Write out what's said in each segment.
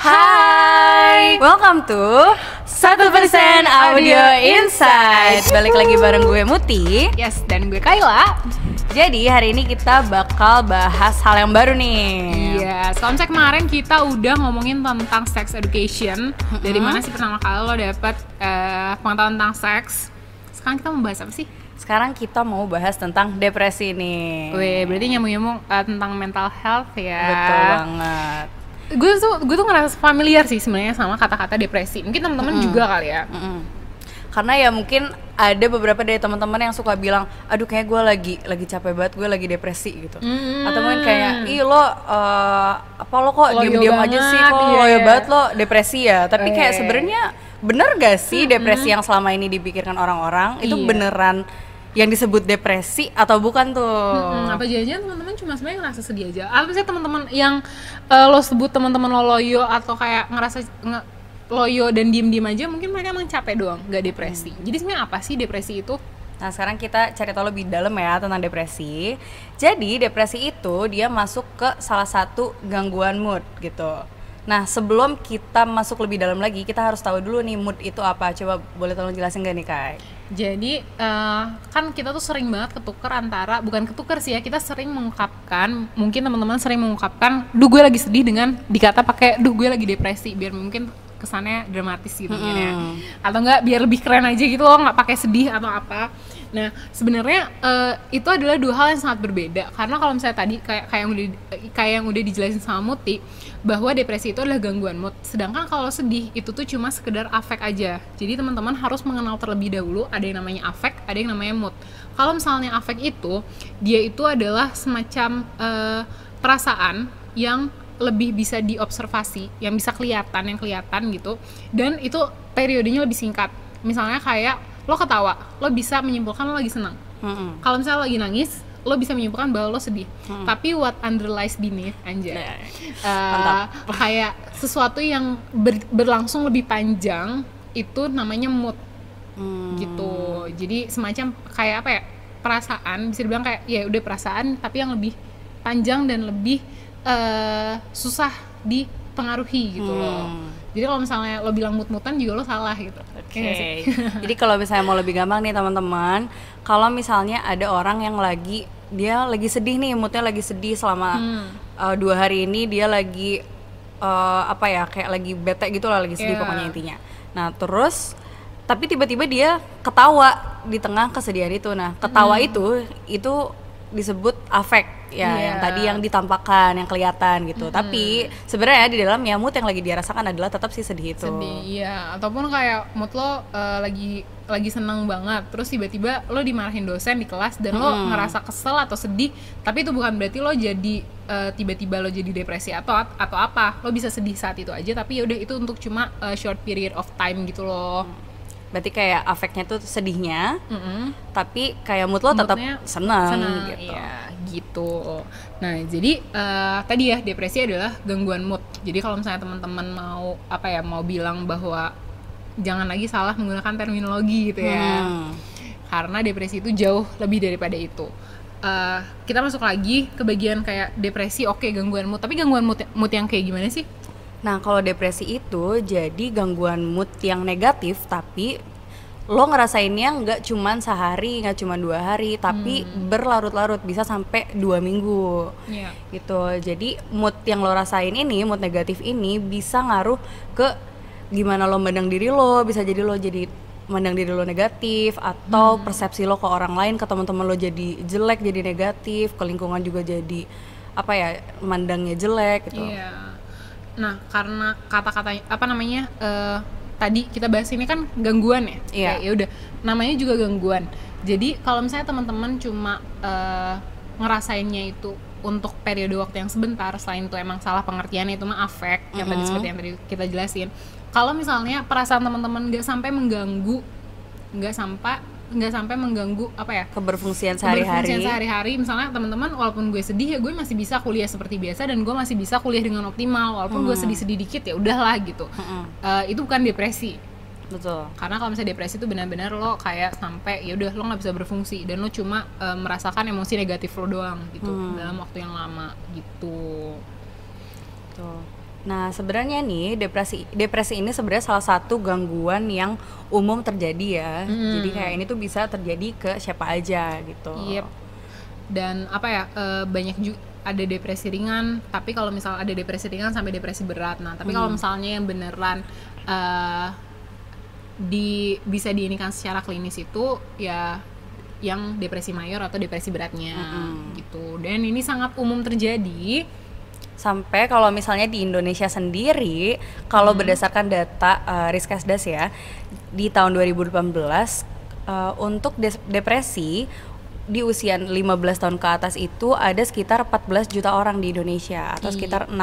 Hai, welcome to Satu Persen Audio Insight. Balik lagi bareng gue Muti. Yes, dan gue Kayla. Jadi hari ini kita bakal bahas hal yang baru nih. Iya, soalnya kemarin kita udah ngomongin tentang sex education. Dari mana sih pertama kali lo dapet eh, pengetahuan tentang seks? Sekarang kita mau bahas apa sih? Sekarang kita mau bahas tentang depresi nih. Weh, berarti nyambung-nyambung eh, tentang mental health ya. Betul banget. Gue tuh gue tuh ngerasa familiar sih sebenarnya sama kata-kata depresi. Mungkin teman-teman juga kali ya. Mm-mm. Karena ya mungkin ada beberapa dari teman-teman yang suka bilang, aduh kayak gue lagi lagi capek banget, gue lagi depresi gitu. Mm. Atau mungkin kayak, ih lo eh, apa lo kok Loyo diem-diem aja sih, kok iya, loyo iya. banget lo depresi ya. Tapi kayak Eh. sebenarnya bener gak sih depresi yang selama ini dipikirkan orang-orang itu Iya. beneran yang disebut depresi atau bukan tuh? Hmm, apa jangan teman-teman cuma sebenarnya ngerasa sedih aja? Apa sih teman-teman yang eh, lo sebut teman-teman lo loyo atau kayak ngerasa nge- loyo dan diem-diem aja mungkin mereka emang capek doang, nggak depresi. Jadi sebenarnya apa sih depresi itu? Nah sekarang kita cari tahu lebih dalam ya tentang depresi. Jadi depresi itu dia masuk ke salah satu gangguan mood gitu. Nah sebelum kita masuk lebih dalam lagi, kita harus tahu dulu nih mood itu apa. Coba boleh tolong jelasin gak nih Kai? Jadi eh, kan kita tuh sering banget ketuker antara bukan ketuker sih ya kita sering mengungkapkan mungkin teman-teman sering mengungkapkan, duh gue lagi sedih dengan dikata pakai duh gue lagi depresi biar mungkin kesannya dramatis gitu mungkin ya atau enggak biar lebih keren aja gitu loh nggak pakai sedih atau apa nah sebenarnya eh, itu adalah dua hal yang sangat berbeda karena kalau misalnya tadi kayak kayak yang udah kayak yang udah dijelasin sama Muti bahwa depresi itu adalah gangguan mood sedangkan kalau sedih itu tuh cuma sekedar afek aja jadi teman-teman harus mengenal terlebih dahulu ada yang namanya afek ada yang namanya mood kalau misalnya afek itu dia itu adalah semacam eh, perasaan yang lebih bisa diobservasi, yang bisa kelihatan, yang kelihatan gitu. Dan itu periodenya lebih singkat. Misalnya kayak lo ketawa, lo bisa menyimpulkan lo lagi senang. Mm-mm. Kalau misalnya lo lagi nangis, lo bisa menyimpulkan bahwa lo sedih. Tapi what underlies beneath anjay. Nah, Eh, kayak sesuatu yang ber- berlangsung lebih panjang itu namanya mood Hmm. gitu. Jadi semacam kayak apa ya? perasaan, bisa dibilang kayak ya udah perasaan tapi yang lebih panjang dan lebih eh, susah dipengaruhi gitu loh. Hmm. Jadi kalau misalnya lo bilang mut-mutan juga lo salah gitu. Oke. Iya nggak sih? Jadi kalau misalnya mau lebih gampang nih teman-teman, kalau misalnya ada orang yang lagi dia lagi sedih nih, moodnya lagi sedih selama Hmm. uh, dua hari ini dia lagi uh, apa ya kayak lagi bete gitu lah, lagi sedih Iya. pokoknya intinya. Nah terus tapi tiba-tiba dia ketawa di tengah kesedihan itu. Nah ketawa itu itu disebut afek ya Iya. yang tadi yang ditampakkan, yang kelihatan gitu. Tapi sebenarnya di dalamnya mood yang lagi dia rasakan adalah tetap si sedih itu. sedih iya ataupun kayak mood lo eh, lagi lagi seneng banget terus tiba-tiba lo dimarahin dosen di kelas dan lo Mm-mm. ngerasa kesel atau sedih tapi itu bukan berarti lo jadi eh, tiba-tiba lo jadi depresi atau atau apa lo bisa sedih saat itu aja tapi ya udah itu untuk cuma eh, short period of time gitu loh Berarti kayak afeknya tuh sedihnya, Mm-mm. tapi kayak mood lo tetap senang, senang gitu. iya gitu nah jadi eh, tadi ya depresi adalah gangguan mood jadi kalau misalnya teman-teman mau apa ya mau bilang bahwa jangan lagi salah menggunakan terminologi gitu ya Hmm. karena depresi itu jauh lebih daripada itu Eh, kita masuk lagi ke bagian kayak depresi oke gangguan mood tapi gangguan mood, mood yang kayak gimana sih Nah, kalau depresi itu jadi gangguan mood yang negatif, tapi lo ngerasainnya nggak cuman sehari, nggak cuman dua hari, tapi berlarut-larut bisa sampai dua minggu. Iya. gitu jadi mood yang lo rasain ini mood negatif ini bisa ngaruh ke gimana lo mandang diri lo bisa jadi lo jadi mandang diri lo negatif atau Hmm. persepsi lo ke orang lain ke teman-teman lo jadi jelek jadi negatif ke lingkungan juga jadi apa ya mandangnya jelek gitu Iya. Nah, karena kata-katanya apa namanya? eh, tadi kita bahas ini kan gangguan ya. Iya. Kayak, Ya udah, namanya juga gangguan. Jadi kalau misalnya teman-teman cuma eh, ngerasainnya itu untuk periode waktu yang sebentar, selain itu emang salah pengertiannya itu mah afek yang tadi seperti yang tadi kita jelasin. Kalau misalnya perasaan teman-teman nggak sampai mengganggu, nggak sampai nggak sampai mengganggu apa ya keberfungsian keberfungsian sehari-hari. sehari-hari. Misalnya teman-teman walaupun gue sedih ya gue masih bisa kuliah seperti biasa dan gue masih bisa kuliah dengan optimal. Walaupun gue sedih-sedih dikit ya udahlah gitu. Mm-mm. Eh, itu bukan depresi. Betul. Karena kalau misalnya depresi itu benar-benar lo kayak sampai ya udah lo nggak bisa berfungsi dan lo cuma eh, merasakan emosi negatif lo doang gitu Hmm. dalam waktu yang lama gitu. Tuh. Nah, sebenarnya nih depresi depresi ini sebenarnya salah satu gangguan yang umum terjadi ya. Hmm. Jadi kayak ini tuh bisa terjadi ke siapa aja gitu. Yep. Dan apa ya eh, banyak juga ada depresi ringan, tapi kalau misal ada depresi ringan sampai depresi berat. Nah, tapi kalau misalnya yang beneran eh, di bisa diinikan secara klinis itu ya yang depresi mayor atau depresi beratnya gitu. Dan ini sangat umum terjadi. Sampai kalau misalnya di Indonesia sendiri, kalau berdasarkan data uh, Riskesdas ya, di tahun 2018 uh, untuk des- depresi di usia 15 tahun ke atas itu ada sekitar 14 juta orang di Indonesia atau sekitar 6%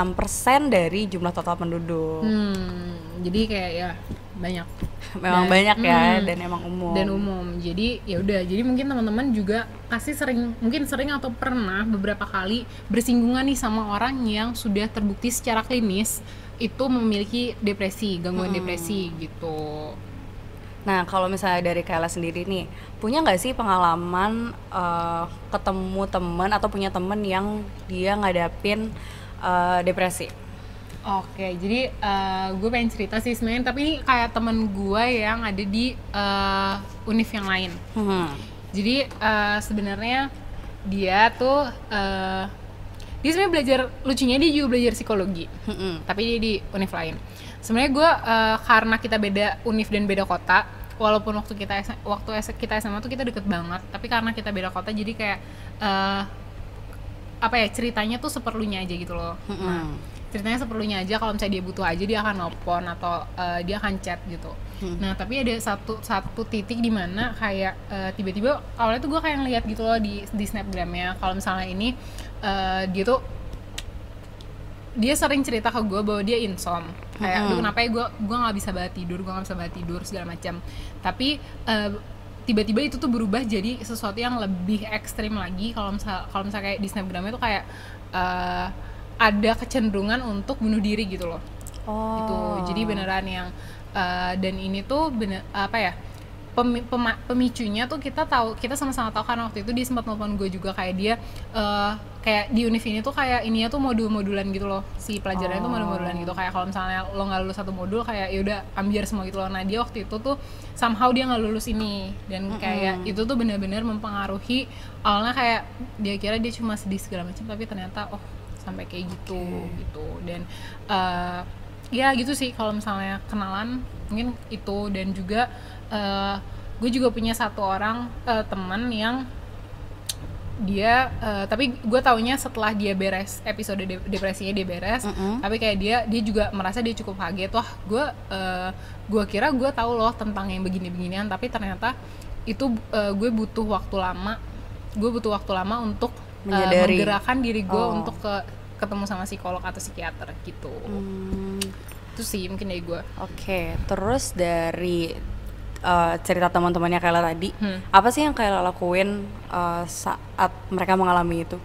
dari jumlah total penduduk. Hmm, jadi kayak ya banyak Memang Dan- banyak ya hmm. dan emang umum. dan umum. Jadi ya udah, jadi mungkin teman-teman juga pasti sering mungkin sering atau pernah beberapa kali bersinggungan nih sama orang yang sudah terbukti secara klinis itu memiliki depresi, gangguan depresi gitu. Nah, kalau misalnya dari Kayla sendiri nih, punya nggak sih pengalaman eh, ketemu temen atau punya temen yang dia ngadapin eh, depresi? Oke, jadi eh, gue pengen cerita sih sebenarnya, tapi ini kayak temen gue yang ada di eh, univ yang lain. Hmm. Jadi eh, sebenarnya dia tuh eh, dia sebenarnya belajar lucunya dia juga belajar psikologi, Mm-mm. tapi dia di univ lain. Sebenarnya gue eh, karena kita beda univ dan beda kota, walaupun waktu kita waktu kita SMA tuh kita deket banget, tapi karena kita beda kota jadi kayak eh, apa ya ceritanya tuh seperlunya aja gitu loh. Nah, Mm-mm. Ceritanya seperlunya aja kalau misalnya dia butuh aja dia akan nelpon atau eh, dia akan chat gitu. Nah tapi ada satu satu titik di mana kayak eh, tiba-tiba awalnya tuh gue kayak ngeliat gitu loh di di snapgramnya. Kalau misalnya ini eh, dia tuh dia sering cerita ke gue bahwa dia insom kayak aduh kenapa ya gue gue nggak bisa banget tidur gue nggak bisa banget tidur segala macam. Tapi eh, tiba-tiba itu tuh berubah jadi sesuatu yang lebih ekstrim lagi. Kalau misal kalau misal kayak di snapgramnya tuh kayak eh, ada kecenderungan untuk bunuh diri gitu loh. Oh. itu jadi beneran yang eh, dan ini tuh bener apa ya pema- pemicunya tuh kita tahu kita sama-sama tahu karena waktu itu dia sempat nelfon gue juga kayak dia eh, kayak di univ ini tuh kayak ininya tuh modul-modulan gitu loh. Si pelajarannya tuh modul-modulan gitu. Kayak kalau misalnya lo nggak lulus satu modul kayak ya udah ambil semua gitu loh. Nah dia waktu itu tuh somehow dia nggak lulus ini. Dan kayak itu tuh bener-bener mempengaruhi awalnya kayak dia kira dia cuma sedih segala macam tapi ternyata oh sampai kayak gitu gitu. Dan eh, ya gitu sih kalau misalnya kenalan mungkin itu. Dan juga eh, gue juga punya satu orang eh, teman yang dia eh, tapi gue taunya setelah dia beres episode de- depresinya dia beres tapi kayak dia dia juga merasa dia cukup kaget. Wah gue eh, gue kira gue tahu loh tentang yang begini-beginian tapi ternyata itu eh, gue butuh waktu lama. Gue butuh waktu lama untuk Menyadari. menggerakkan diri gue Oh. untuk ke ketemu sama psikolog atau psikiater gitu. Hmm, itu sih mungkin dari gue Oke, terus dari eh, cerita teman-temannya Kayla tadi, Hmm. apa sih yang Kayla lakuin eh, saat mereka mengalami itu?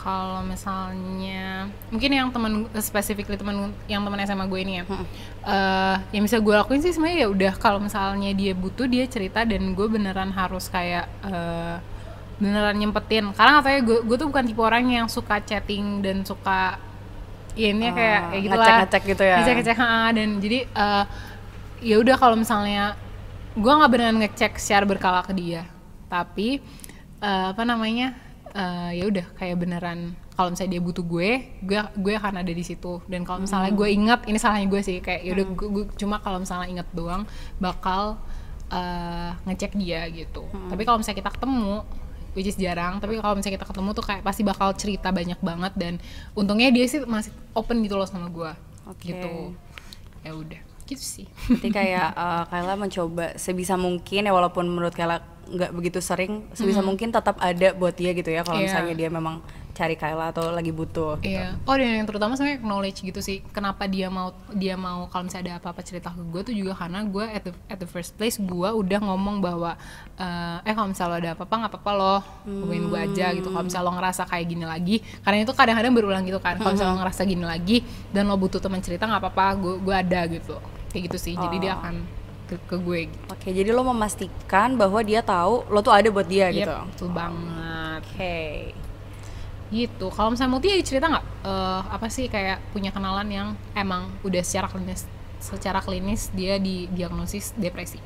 kalau misalnya mungkin yang teman specifically teman yang teman SMA gue ini ya. Eh, yang bisa gue lakuin sih sebenarnya ya udah kalau misalnya dia butuh dia cerita dan gue beneran harus kayak eh, beneran nyempetin. Karena katanya gue gue tuh bukan tipe orang yang suka chatting dan suka ya ini kayak Ah, ya gitu lah ngecek-ngecek gitu ya? ngecek-ngecek ha, dan jadi eh, ya udah kalau misalnya gue nggak beneran ngecek secara berkala ke dia. Tapi eh, apa namanya eh, ya udah kayak beneran kalau misalnya dia butuh gue gue gue akan ada di situ. Dan kalau misalnya gue ingat ini salahnya gue sih kayak ya udah gue, gue- cuma kalau misalnya ingat doang bakal eh, ngecek dia gitu. Tapi kalau misalnya kita ketemu which is jarang tapi kalau misalnya kita ketemu tuh kayak pasti bakal cerita banyak banget dan untungnya dia sih masih open gitu loh sama gue Oke. gitu ya udah gitu sih Berarti kayak eh, Kayla mencoba sebisa mungkin ya walaupun menurut Kayla nggak begitu sering, sebisa mungkin tetap ada buat dia gitu ya kalau Iya. misalnya dia memang cari Kayla atau lagi butuh. gitu. Iya. Oh dan yang terutama sebenarnya knowledge gitu sih. Kenapa dia mau dia mau kalau misalnya ada apa-apa cerita ke gue tuh juga karena gue at the, at the first place gue udah ngomong bahwa eh eh kalau misalnya lo ada apa-apa nggak apa-apa loh hubungin gue aja gitu. Kalau misalnya lo ngerasa kayak gini lagi, karena itu kadang-kadang berulang gitu kan. Kalau misalnya lo ngerasa gini lagi dan lo butuh teman cerita nggak apa-apa, gue gue ada gitu. Kayak gitu sih. Jadi dia akan ke, ke gue gitu. Oke, jadi lo memastikan bahwa dia tahu lo tuh ada buat dia Yep, gitu. betul banget. Oke. Gitu. Kalau misalnya ada cerita nggak eh, apa sih kayak punya kenalan yang emang udah secara klinis secara klinis dia didiagnosis depresi?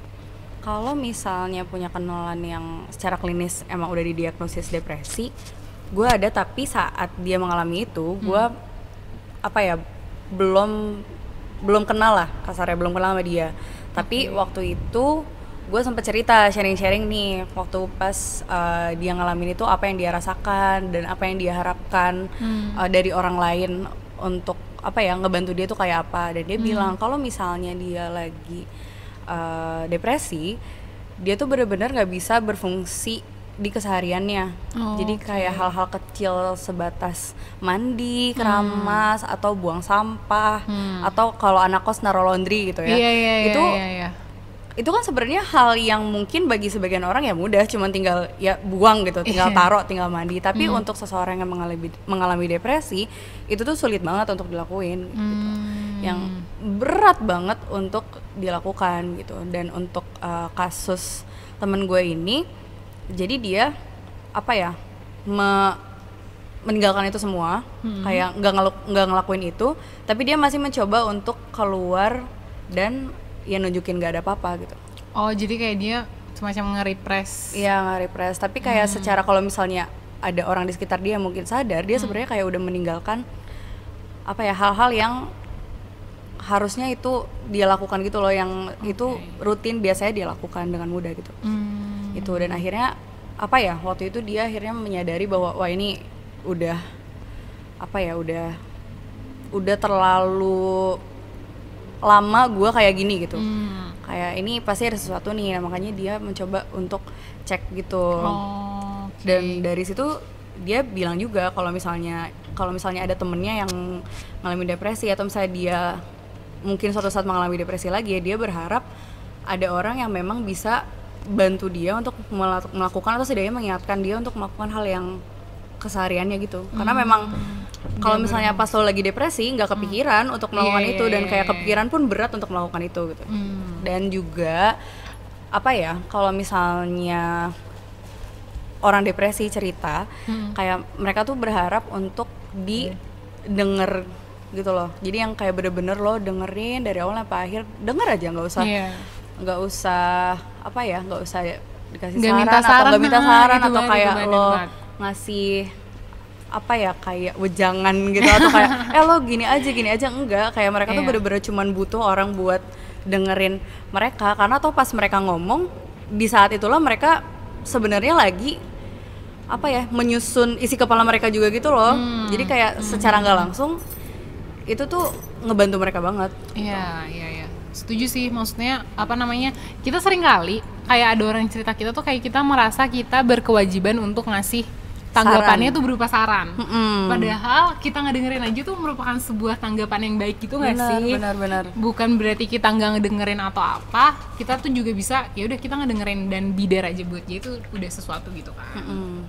Kalau misalnya punya kenalan yang secara klinis emang udah didiagnosis depresi, gue ada tapi saat dia mengalami itu, gue apa ya belum belum kenal lah kasarnya belum kenal sama dia. Tapi waktu itu gue sempet cerita sharing-sharing nih waktu pas uh, dia ngalamin itu apa yang dia rasakan dan apa yang dia harapkan uh, dari orang lain untuk apa ya ngebantu dia tuh kayak apa. Dan dia bilang kalau misalnya dia lagi uh, depresi dia tuh bener-bener nggak bisa berfungsi di kesehariannya. Oh, jadi kayak hal-hal kecil sebatas mandi keramas atau buang sampah atau kalau anak kos naruh laundry gitu ya. Iya iya itu iya, iya. Itu kan sebenarnya hal yang mungkin bagi sebagian orang ya mudah cuman tinggal ya buang gitu tinggal Iya. taruh tinggal mandi tapi untuk seseorang yang mengalami mengalami depresi itu tuh sulit banget untuk dilakuin gitu. Hmm. yang berat banget untuk dilakukan gitu dan untuk uh, kasus temen gue ini jadi dia apa ya me- meninggalkan itu semua kayak nggak nggak ngelakuin itu tapi dia masih mencoba untuk keluar dan ya nunjukin gak ada apa-apa gitu. Oh jadi kayak dia semacam nge-repress. Iya nggak repress tapi kayak secara kalau misalnya ada orang di sekitar dia mungkin sadar dia sebenarnya kayak udah meninggalkan apa ya hal-hal yang harusnya itu dia lakukan gitu loh yang itu rutin biasanya dia lakukan dengan mudah gitu. Hmm. itu dan akhirnya apa ya waktu itu dia akhirnya menyadari bahwa wah ini udah apa ya udah udah terlalu lama gue kayak gini gitu Hmm. kayak ini pasti ada sesuatu nih nah, makanya dia mencoba untuk cek gitu Oh, oke. dan dari situ dia bilang juga kalau misalnya kalau misalnya ada temennya yang mengalami depresi atau misalnya dia mungkin suatu saat mengalami depresi lagi ya dia berharap ada orang yang memang bisa bantu dia untuk mela- melakukan atau setidaknya mengingatkan dia untuk melakukan hal yang kesehariannya gitu karena memang kalau misalnya pas lo lagi depresi nggak kepikiran untuk melakukan Iya, itu iya, dan iya, kayak iya. kepikiran pun berat untuk melakukan itu gitu Hmm. dan juga apa ya kalau misalnya orang depresi cerita Hmm. kayak mereka tuh berharap untuk didengar gitu loh jadi yang kayak bener-bener lo dengerin dari awal sampai akhir denger aja nggak usah Iya. nggak usah apa ya nggak usah dikasih Nggak saran, minta atau saran, nggak minta nah, saran itu atau banget, kayak lo banget. ngasih apa ya kayak wejangan gitu atau kayak eh lo gini aja gini aja enggak kayak mereka tuh Iya. bener-bener cuman butuh orang buat dengerin mereka karena tuh pas mereka ngomong di saat itulah mereka sebenarnya lagi apa ya menyusun isi kepala mereka juga gitu loh Hmm. jadi kayak secara nggak langsung itu tuh ngebantu mereka banget Iya, iya, iya. Setuju sih, maksudnya apa namanya? Kita sering kali kayak ada orang cerita kita tuh kayak kita merasa kita berkewajiban untuk ngasih tanggapannya tuh berupa saran. Mm-mm. Padahal kita nggak dengerin aja tuh merupakan sebuah tanggapan yang baik gitu nggak sih? benar benar Bukan berarti kita nggak ngedengerin atau apa, kita tuh juga bisa ya udah kita ngedengerin dan bider aja buat dia itu udah sesuatu gitu kan. Mm-mm.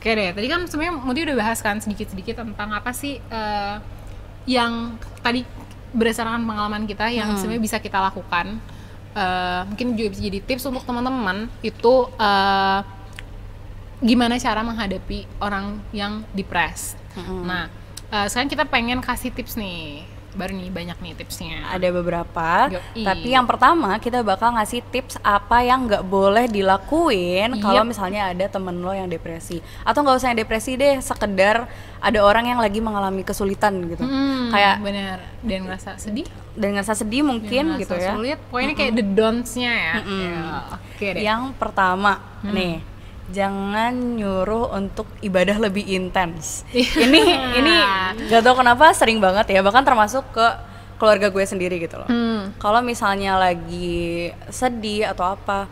Oke deh, tadi kan sebenarnya Muti udah bahas kan sedikit-sedikit tentang apa sih eh, yang tadi berdasarkan pengalaman kita yang sebenarnya bisa kita lakukan. Eh, mungkin juga bisa jadi tips untuk teman-teman itu eh, gimana cara menghadapi orang yang depres. Nah, eh, sekarang kita pengen kasih tips nih, baru nih banyak nih tipsnya. ada beberapa Yoi. tapi yang pertama kita bakal ngasih tips apa yang nggak boleh dilakuin kalau Yep. misalnya ada temen lo yang depresi. Atau nggak usah yang depresi deh sekedar ada orang yang lagi mengalami kesulitan gitu. Hmm, kayak bener. Dan ngerasa sedih? Dan ngerasa sedih mungkin gitu ya. sulit? Pokoknya kayak the don'ts-nya ya, Ya, oke deh. Yang pertama Hmm. nih jangan nyuruh untuk ibadah lebih intens Iya. ini ini gak tau kenapa sering banget ya bahkan termasuk ke keluarga gue sendiri gitu loh Hmm. kalau misalnya lagi sedih atau apa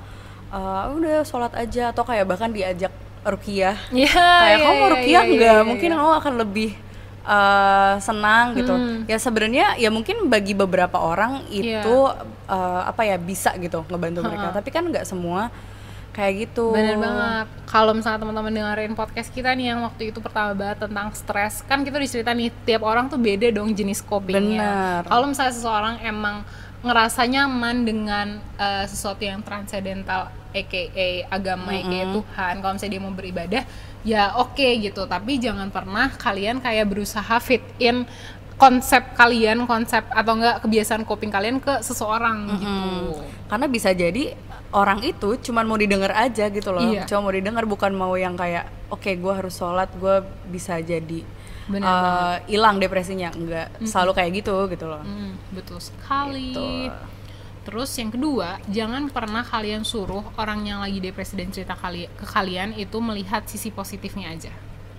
eh, udah sholat aja atau kayak bahkan diajak rukiah Iya, kayak iya, kamu mau iya, rukiah iya, nggak iya, mungkin iya. kamu akan lebih eh, senang gitu Hmm. ya sebenarnya ya mungkin bagi beberapa orang Iya. itu eh, apa ya bisa gitu ngebantu mereka tapi kan nggak semua kayak gitu Bener banget. Kalau misalnya teman-teman dengerin podcast kita nih yang waktu itu pertama banget tentang stres, kan kita dicerita nih tiap orang tuh beda dong jenis copingnya. Kalau misalnya seseorang emang ngerasa nyaman dengan eh, sesuatu yang transcendental, aka agama, aka Tuhan. Kalau misalnya dia mau beribadah, ya oke gitu tapi jangan pernah kalian kayak berusaha fit in konsep kalian konsep atau enggak kebiasaan coping kalian ke seseorang gitu karena bisa jadi orang itu cuman mau didengar aja gitu loh. Iya. cuma mau didengar bukan mau yang kayak oke gue harus sholat gue bisa jadi eh, hilang depresinya. Enggak selalu kayak gitu gitu loh. Hmm, betul sekali. Gitu. terus yang kedua jangan pernah kalian suruh orang yang lagi depresi dan cerita kali ke kalian itu melihat sisi positifnya aja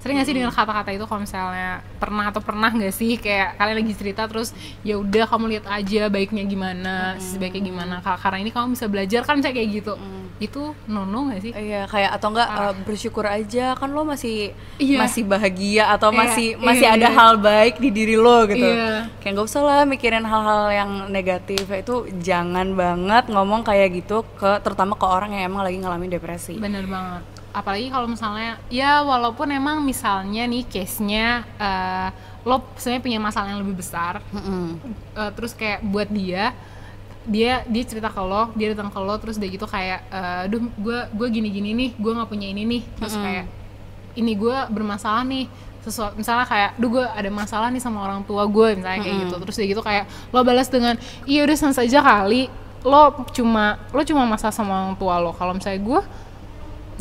sering gak sih dengar kata-kata itu kalau misalnya pernah atau pernah nggak sih kayak kalian lagi cerita terus ya udah kamu lihat aja baiknya gimana sisi baiknya gimana Ka- karena ini kamu bisa belajar kan kayak gitu itu nono nggak sih Iya kayak atau enggak eh, bersyukur aja kan lo masih Iya. masih bahagia atau Iya, masih iya, masih ada iya. hal baik di diri lo gitu. Iya. Kayak nggak usah lah mikirin hal-hal yang negatif itu jangan banget ngomong kayak gitu ke terutama ke orang yang emang lagi ngalamin depresi. Bener banget. Apalagi kalau misalnya ya walaupun emang misalnya nih case-nya eh, lo sebenarnya punya masalah yang lebih besar, Mm-mm. eh, terus kayak buat dia dia dia cerita ke lo, dia datang ke lo terus dia gitu kayak, eh, duh gue gue gini gini nih, gue nggak punya ini nih, terus kayak ini gue bermasalah nih. Sesuatu misalnya kayak duh gue ada masalah nih sama orang tua gue misalnya kayak gitu. Terus dia gitu kayak lo balas dengan iya udah sans aja kali lo cuma lo cuma masalah sama orang tua lo. Kalau misalnya gue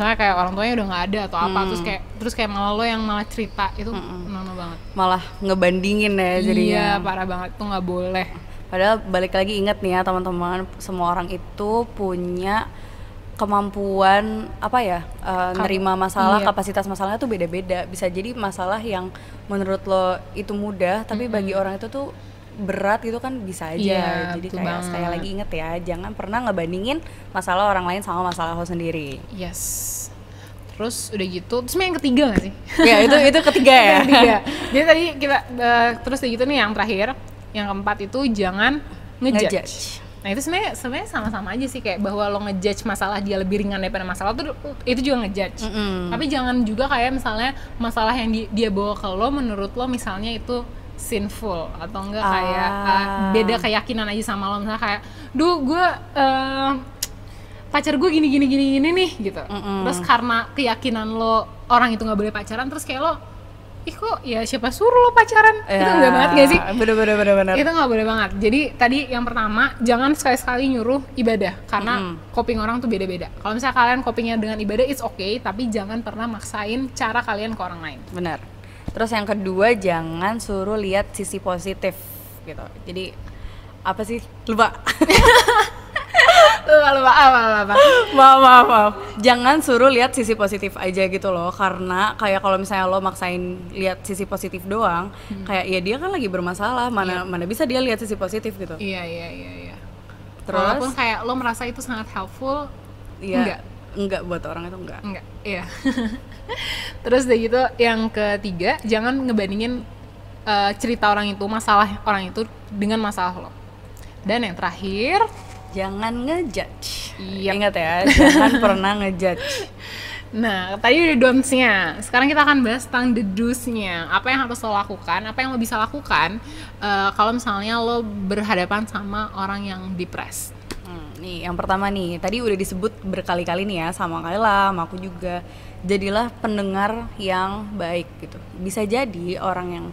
misalnya kayak orang tuanya udah nggak ada atau apa terus kayak terus kayak malah lo yang malah cerita itu nono banget Malah ngebandingin ya jadinya. iya parah banget tuh nggak boleh Padahal balik lagi ingat nih ya teman-teman, semua orang itu punya kemampuan apa ya Kap- nerima masalah, iya. kapasitas masalahnya tuh beda-beda. Bisa jadi masalah yang menurut lo itu mudah, tapi bagi orang itu tuh berat gitu kan bisa aja. Iya, jadi kayak sekali banget. lagi inget ya, jangan pernah ngebandingin masalah orang lain sama masalah lo sendiri. yes terus udah gitu terus yang ketiga gak sih ya itu itu ketiga ya. ketiga jadi tadi kita eh, terus udah gitu nih yang terakhir yang keempat itu jangan ngejudge, Ngejudge. Nah itu sebenarnya sebenarnya sama-sama aja sih kayak bahwa lo ngejudge masalah dia lebih ringan daripada masalah tuh itu juga ngejudge. Mm-mm. Tapi jangan juga kayak misalnya masalah yang di- dia bawa ke lo menurut lo misalnya itu sinful atau enggak kayak Ah. uh, beda keyakinan aja sama lo misalnya kayak, duh gue uh, pacar gue gini gini gini gini nih gitu. Mm-mm. Terus karena keyakinan lo orang itu nggak boleh pacaran terus kayak lo ih kok ya siapa suruh lo pacaran itu Ya, enggak banget gak sih Bener bener bener bener. itu nggak boleh banget jadi tadi yang pertama jangan sekali-sekali nyuruh ibadah karena coping orang tuh beda-beda kalau misalnya kalian copingnya dengan ibadah it's okay tapi jangan pernah maksain cara kalian ke orang lain Benar. Terus yang kedua jangan suruh lihat sisi positif gitu. Jadi apa sih? Lupa. lupa lupa apa apa, apa. maaf, maaf, maaf. Jangan suruh lihat sisi positif aja gitu loh karena kayak kalau misalnya lo maksain lihat sisi positif doang, kayak ya dia kan lagi bermasalah, mana mana bisa dia lihat sisi positif gitu. iya iya iya iya Terus? walaupun kayak lo merasa itu sangat helpful Iya. enggak. Enggak buat orang itu enggak. enggak iya terus udah gitu yang ketiga jangan ngebandingin eh, cerita orang itu masalah orang itu dengan masalah lo dan yang terakhir Jangan ngejudge. Yap. Ingat ya, jangan pernah ngejudge. Nah, tadi udah don'ts-nya. Sekarang kita akan bahas tentang the do's-nya. Apa yang harus lo lakukan, apa yang lo bisa lakukan eh, kalau misalnya lo berhadapan sama orang yang depres. Nih yang pertama nih tadi udah disebut berkali-kali nih ya sama Kayla, sama aku juga. Jadilah pendengar yang baik gitu. Bisa jadi orang yang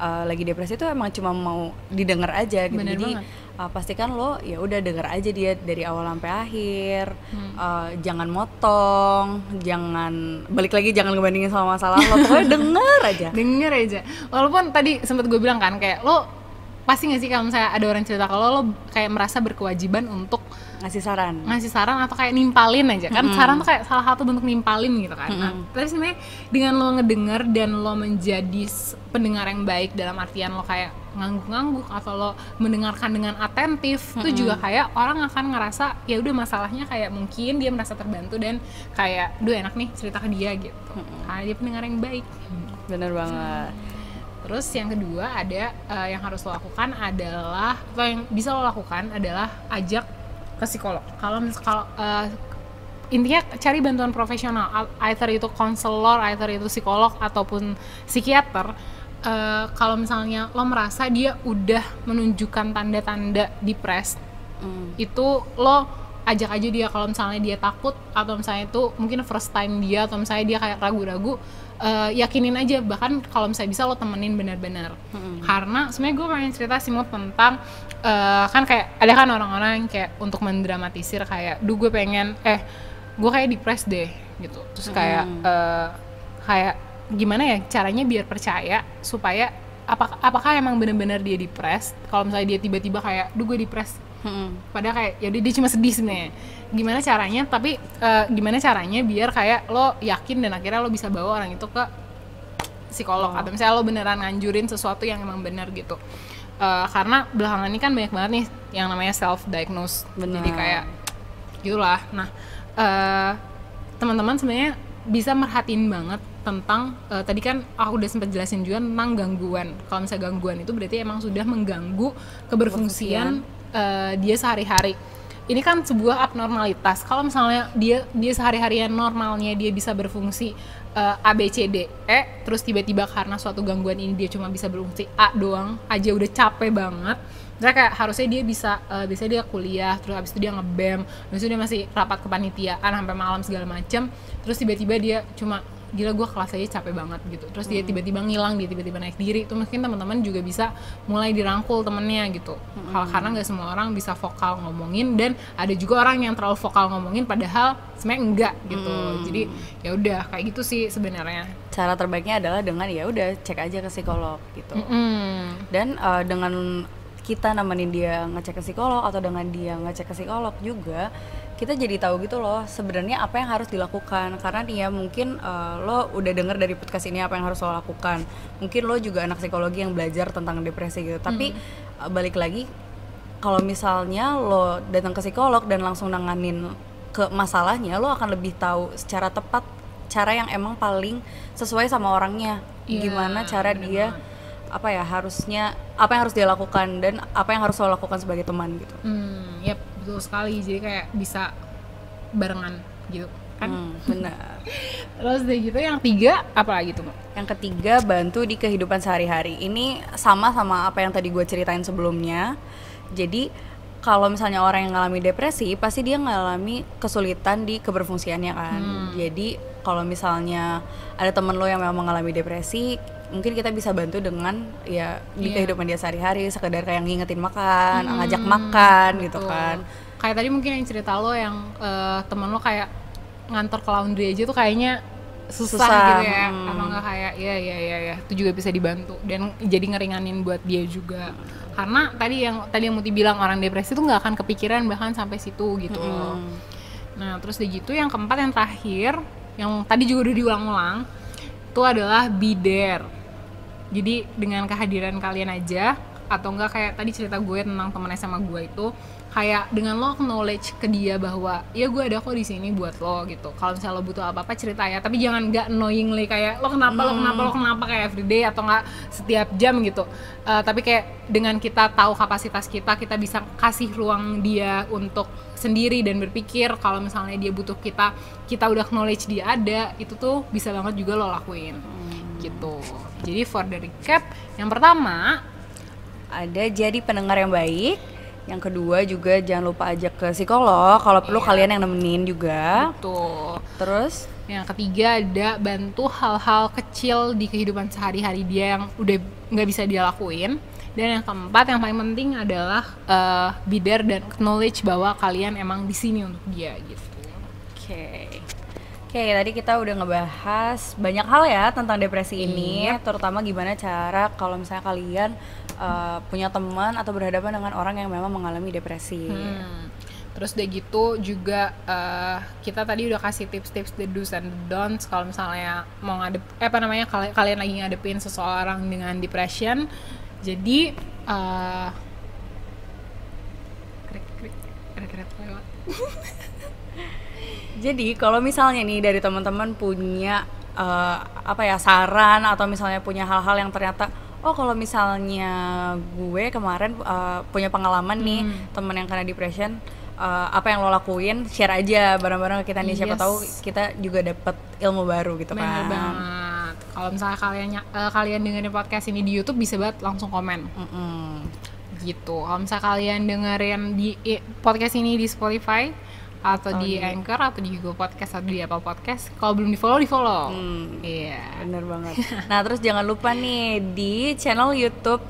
uh, lagi depresi itu emang cuma mau didengar aja gitu. Bener jadi banget. uh, pastikan lo ya udah denger aja dia dari awal sampai akhir. Hmm. Uh, jangan motong, jangan balik lagi jangan ngebandingin sama masalah lo. Pokoknya denger aja. Denger aja. Walaupun tadi sempat gue bilang kan kayak lo pasti nggak sih kalau misalnya ada orang cerita kalau lo kayak merasa berkewajiban untuk Ngasih saran. ngasih saran atau kayak nimpalin aja. Kan saran tuh kayak salah satu bentuk nimpalin gitu kan. Nah, tapi sebenarnya dengan lo ngedenger dan lo menjadi pendengar yang baik dalam artian lo kayak ngangguk-ngangguk atau lo mendengarkan dengan atentif itu juga kayak orang akan ngerasa ya udah masalahnya kayak mungkin dia merasa terbantu dan kayak duh enak nih cerita ke dia gitu. Karena dia pendengar yang baik. Bener banget. Terus yang kedua ada eh, yang harus lo lakukan adalah atau yang bisa lo lakukan adalah ajak ke psikolog. Kalau kalau eh, intinya cari bantuan profesional, Al- either itu konselor, either itu psikolog ataupun psikiater. Eh, kalau misalnya lo merasa dia udah menunjukkan tanda-tanda depres, Hmm. itu lo ajak aja dia kalau misalnya dia takut atau misalnya itu mungkin first time dia atau misalnya dia kayak ragu-ragu eh, yakinin aja. Bahkan kalau misalnya bisa lo temenin benar-benar. Karena sebenarnya gue pengen cerita sih mau tentang eh, kan kayak ada kan orang-orang yang kayak untuk mendramatisir kayak duh gue pengen eh gue kayak depres deh gitu. Terus kayak eh, kayak gimana ya caranya biar percaya supaya apakah apakah emang benar-benar dia depres kalau misalnya dia tiba-tiba kayak duh gue depres Mm-mm. padahal kayak ya dia cuma sedih sebenarnya. Gimana caranya tapi eh, gimana caranya biar kayak lo yakin dan akhirnya lo bisa bawa orang itu ke psikolog. Atau misalnya lo beneran nganjurin sesuatu yang emang bener gitu. Eh, karena belakangan ini kan banyak banget nih yang namanya self diagnose Benar. jadi kayak gitulah. Nah eh, teman-teman sebenarnya bisa merhatiin banget tentang eh, tadi kan aku udah sempat jelasin juga tentang gangguan. Kalau misalnya gangguan itu berarti emang sudah mengganggu keberfungsian eh, dia sehari-hari. Ini kan sebuah abnormalitas. Kalau misalnya dia dia sehari-harian normalnya dia bisa berfungsi eh, A B C D E terus tiba-tiba karena suatu gangguan ini dia cuma bisa berfungsi A doang aja udah capek banget. Misalnya kayak harusnya dia bisa eh, biasanya dia kuliah terus habis itu dia ngebem habis itu dia masih rapat kepanitiaan sampai malam segala macam terus tiba-tiba dia cuma gila gue kelas aja capek banget gitu. Terus dia tiba-tiba ngilang dia tiba-tiba naik diri. Itu mungkin teman-teman juga bisa mulai dirangkul temennya gitu. Hal karena nggak semua orang bisa vokal ngomongin dan ada juga orang yang terlalu vokal ngomongin padahal sebenarnya enggak gitu. Jadi ya udah kayak gitu sih sebenarnya. Cara terbaiknya adalah dengan ya udah cek aja ke psikolog gitu. Mm. dan eh, dengan kita nemenin dia ngecek ke psikolog atau dengan dia ngecek ke psikolog juga kita jadi tahu gitu loh sebenarnya apa yang harus dilakukan. Karena dia mungkin eh, lo udah denger dari podcast ini apa yang harus lo lakukan. Mungkin lo juga anak psikologi yang belajar tentang depresi gitu. Tapi eh, balik lagi kalau misalnya lo datang ke psikolog dan langsung nanganin ke masalahnya lo akan lebih tahu secara tepat cara yang emang paling sesuai sama orangnya. Iya, gimana cara dia apa ya harusnya apa yang harus dia lakukan dan apa yang harus lo lakukan sebagai teman gitu Hmm, yep, betul sekali. Jadi kayak bisa barengan gitu kan. Hmm, benar Terus dari gitu yang tiga apa lagi tuh? Yang ketiga bantu di kehidupan sehari-hari ini sama sama apa yang tadi gue ceritain sebelumnya jadi kalau misalnya orang yang ngalami depresi pasti dia ngalami kesulitan di keberfungsiannya kan jadi kalau misalnya ada temen lo yang memang mengalami depresi mungkin kita bisa bantu dengan ya di Iya. kehidupan dia sehari-hari sekedar kayak ngingetin makan ngajak makan gitu Betul. kan Kayak tadi mungkin yang cerita lo yang eh, temen lo kayak ngantor ke laundry aja tuh kayaknya susah, Susah, gitu ya. hmm. Apa nggak kayak ya ya ya ya itu juga bisa dibantu dan jadi ngeringanin buat dia juga. Karena tadi yang tadi yang Muti bilang orang depresi tuh nggak akan kepikiran bahkan sampai situ gitu loh. Hmm. Nah, terus udah gitu yang keempat yang terakhir, yang tadi juga udah diulang-ulang, itu adalah there. Jadi dengan kehadiran kalian aja atau enggak kayak tadi cerita gue tentang temen SMA gue itu kayak dengan lo knowledge ke dia bahwa ya gue ada kok di sini buat lo gitu. Kalau misalnya lo butuh apa-apa cerita ya, tapi jangan nggak annoyingly kayak lo kenapa lo kenapa lo kenapa kayak everyday atau enggak setiap jam gitu. Eh, tapi kayak dengan kita tahu kapasitas kita, kita bisa kasih ruang dia untuk sendiri dan berpikir kalau misalnya dia butuh kita, kita udah knowledge dia ada, itu tuh bisa banget juga lo lakuin. Gitu. Jadi for the recap, yang pertama ada jadi pendengar yang baik yang kedua juga jangan lupa ajak ke psikolog kalau perlu Iya. kalian yang nemenin juga tuh terus Yang ketiga ada bantu hal-hal kecil di kehidupan sehari-hari dia yang udah nggak bisa dia lakuin. Dan yang keempat yang paling penting adalah eh, be there dan acknowledge bahwa kalian emang di sini untuk dia gitu. oke oke tadi kita udah ngebahas banyak hal ya tentang depresi ini terutama gimana cara kalau misalnya kalian uh, punya teman atau berhadapan dengan orang yang memang mengalami depresi Hmm. Terus udah gitu juga eh, kita tadi udah kasih tips-tips the do's and don'ts kalau misalnya mau ngadep eh, apa namanya kali- kalian lagi ngadepin seseorang dengan depression. Jadi eh krik krik kereta lewat. Jadi kalau misalnya nih dari teman-teman punya eh, apa ya saran atau misalnya punya hal-hal yang ternyata oh kalau misalnya gue kemarin eh, punya pengalaman nih teman yang kena depression eh, apa yang lo lakuin share aja bareng-bareng ke kita nih siapa Yes. tahu kita juga dapat ilmu baru gitu Bener kan. banget. Kalau misalnya kalian eh, kalian dengerin podcast ini di YouTube bisa banget langsung komen. Mm-mm. gitu kalau misalnya kalian dengerin di podcast ini di Spotify atau Oh, di iya. Anchor atau di Google Podcast atau di Apple Podcast kalau belum di follow di follow Hmm. iya Bener banget. Nah terus jangan lupa nih di channel YouTube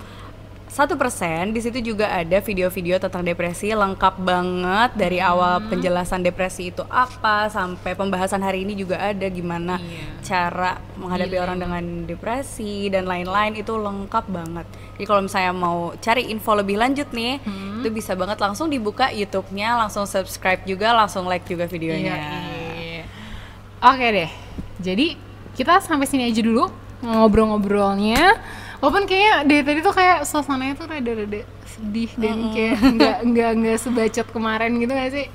satu persen di situ juga ada video-video tentang depresi lengkap banget dari awal penjelasan depresi itu apa sampai pembahasan hari ini juga ada gimana Iya. cara menghadapi Gila. orang dengan depresi dan lain-lain itu lengkap banget. Jadi kalau misalnya mau cari info lebih lanjut nih, itu bisa banget langsung dibuka YouTube-nya, langsung subscribe juga, langsung like juga videonya. Iya. Oke deh. Jadi kita sampai sini aja dulu ngobrol-ngobrolnya. Walaupun kayaknya dari tadi tuh kayak suasananya tuh rada-rada sedih dan kayak nggak nggak nggak sebacot kemarin gitu gak sih?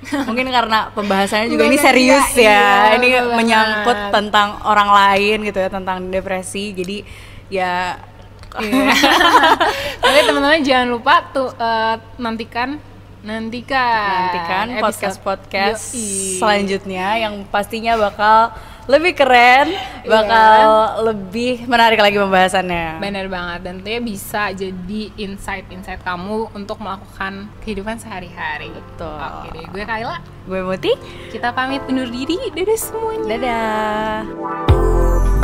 Mungkin karena pembahasannya juga Iya, ini iya, serius iya, ya. ini betul menyangkut banget. tentang orang lain gitu ya, tentang depresi. Jadi ya Iya. Tapi teman-teman jangan lupa tuh eh, nantikan nantikan nantikan podcast-podcast Yoi. selanjutnya yang pastinya bakal lebih keren, bakal lebih menarik lagi pembahasannya. Bener banget dan tentunya bisa jadi insight-insight kamu untuk melakukan kehidupan sehari-hari. Betul. Oke deh, gue Kayla. Gue Muti, Kita pamit undur diri. Dadah semuanya. dadah.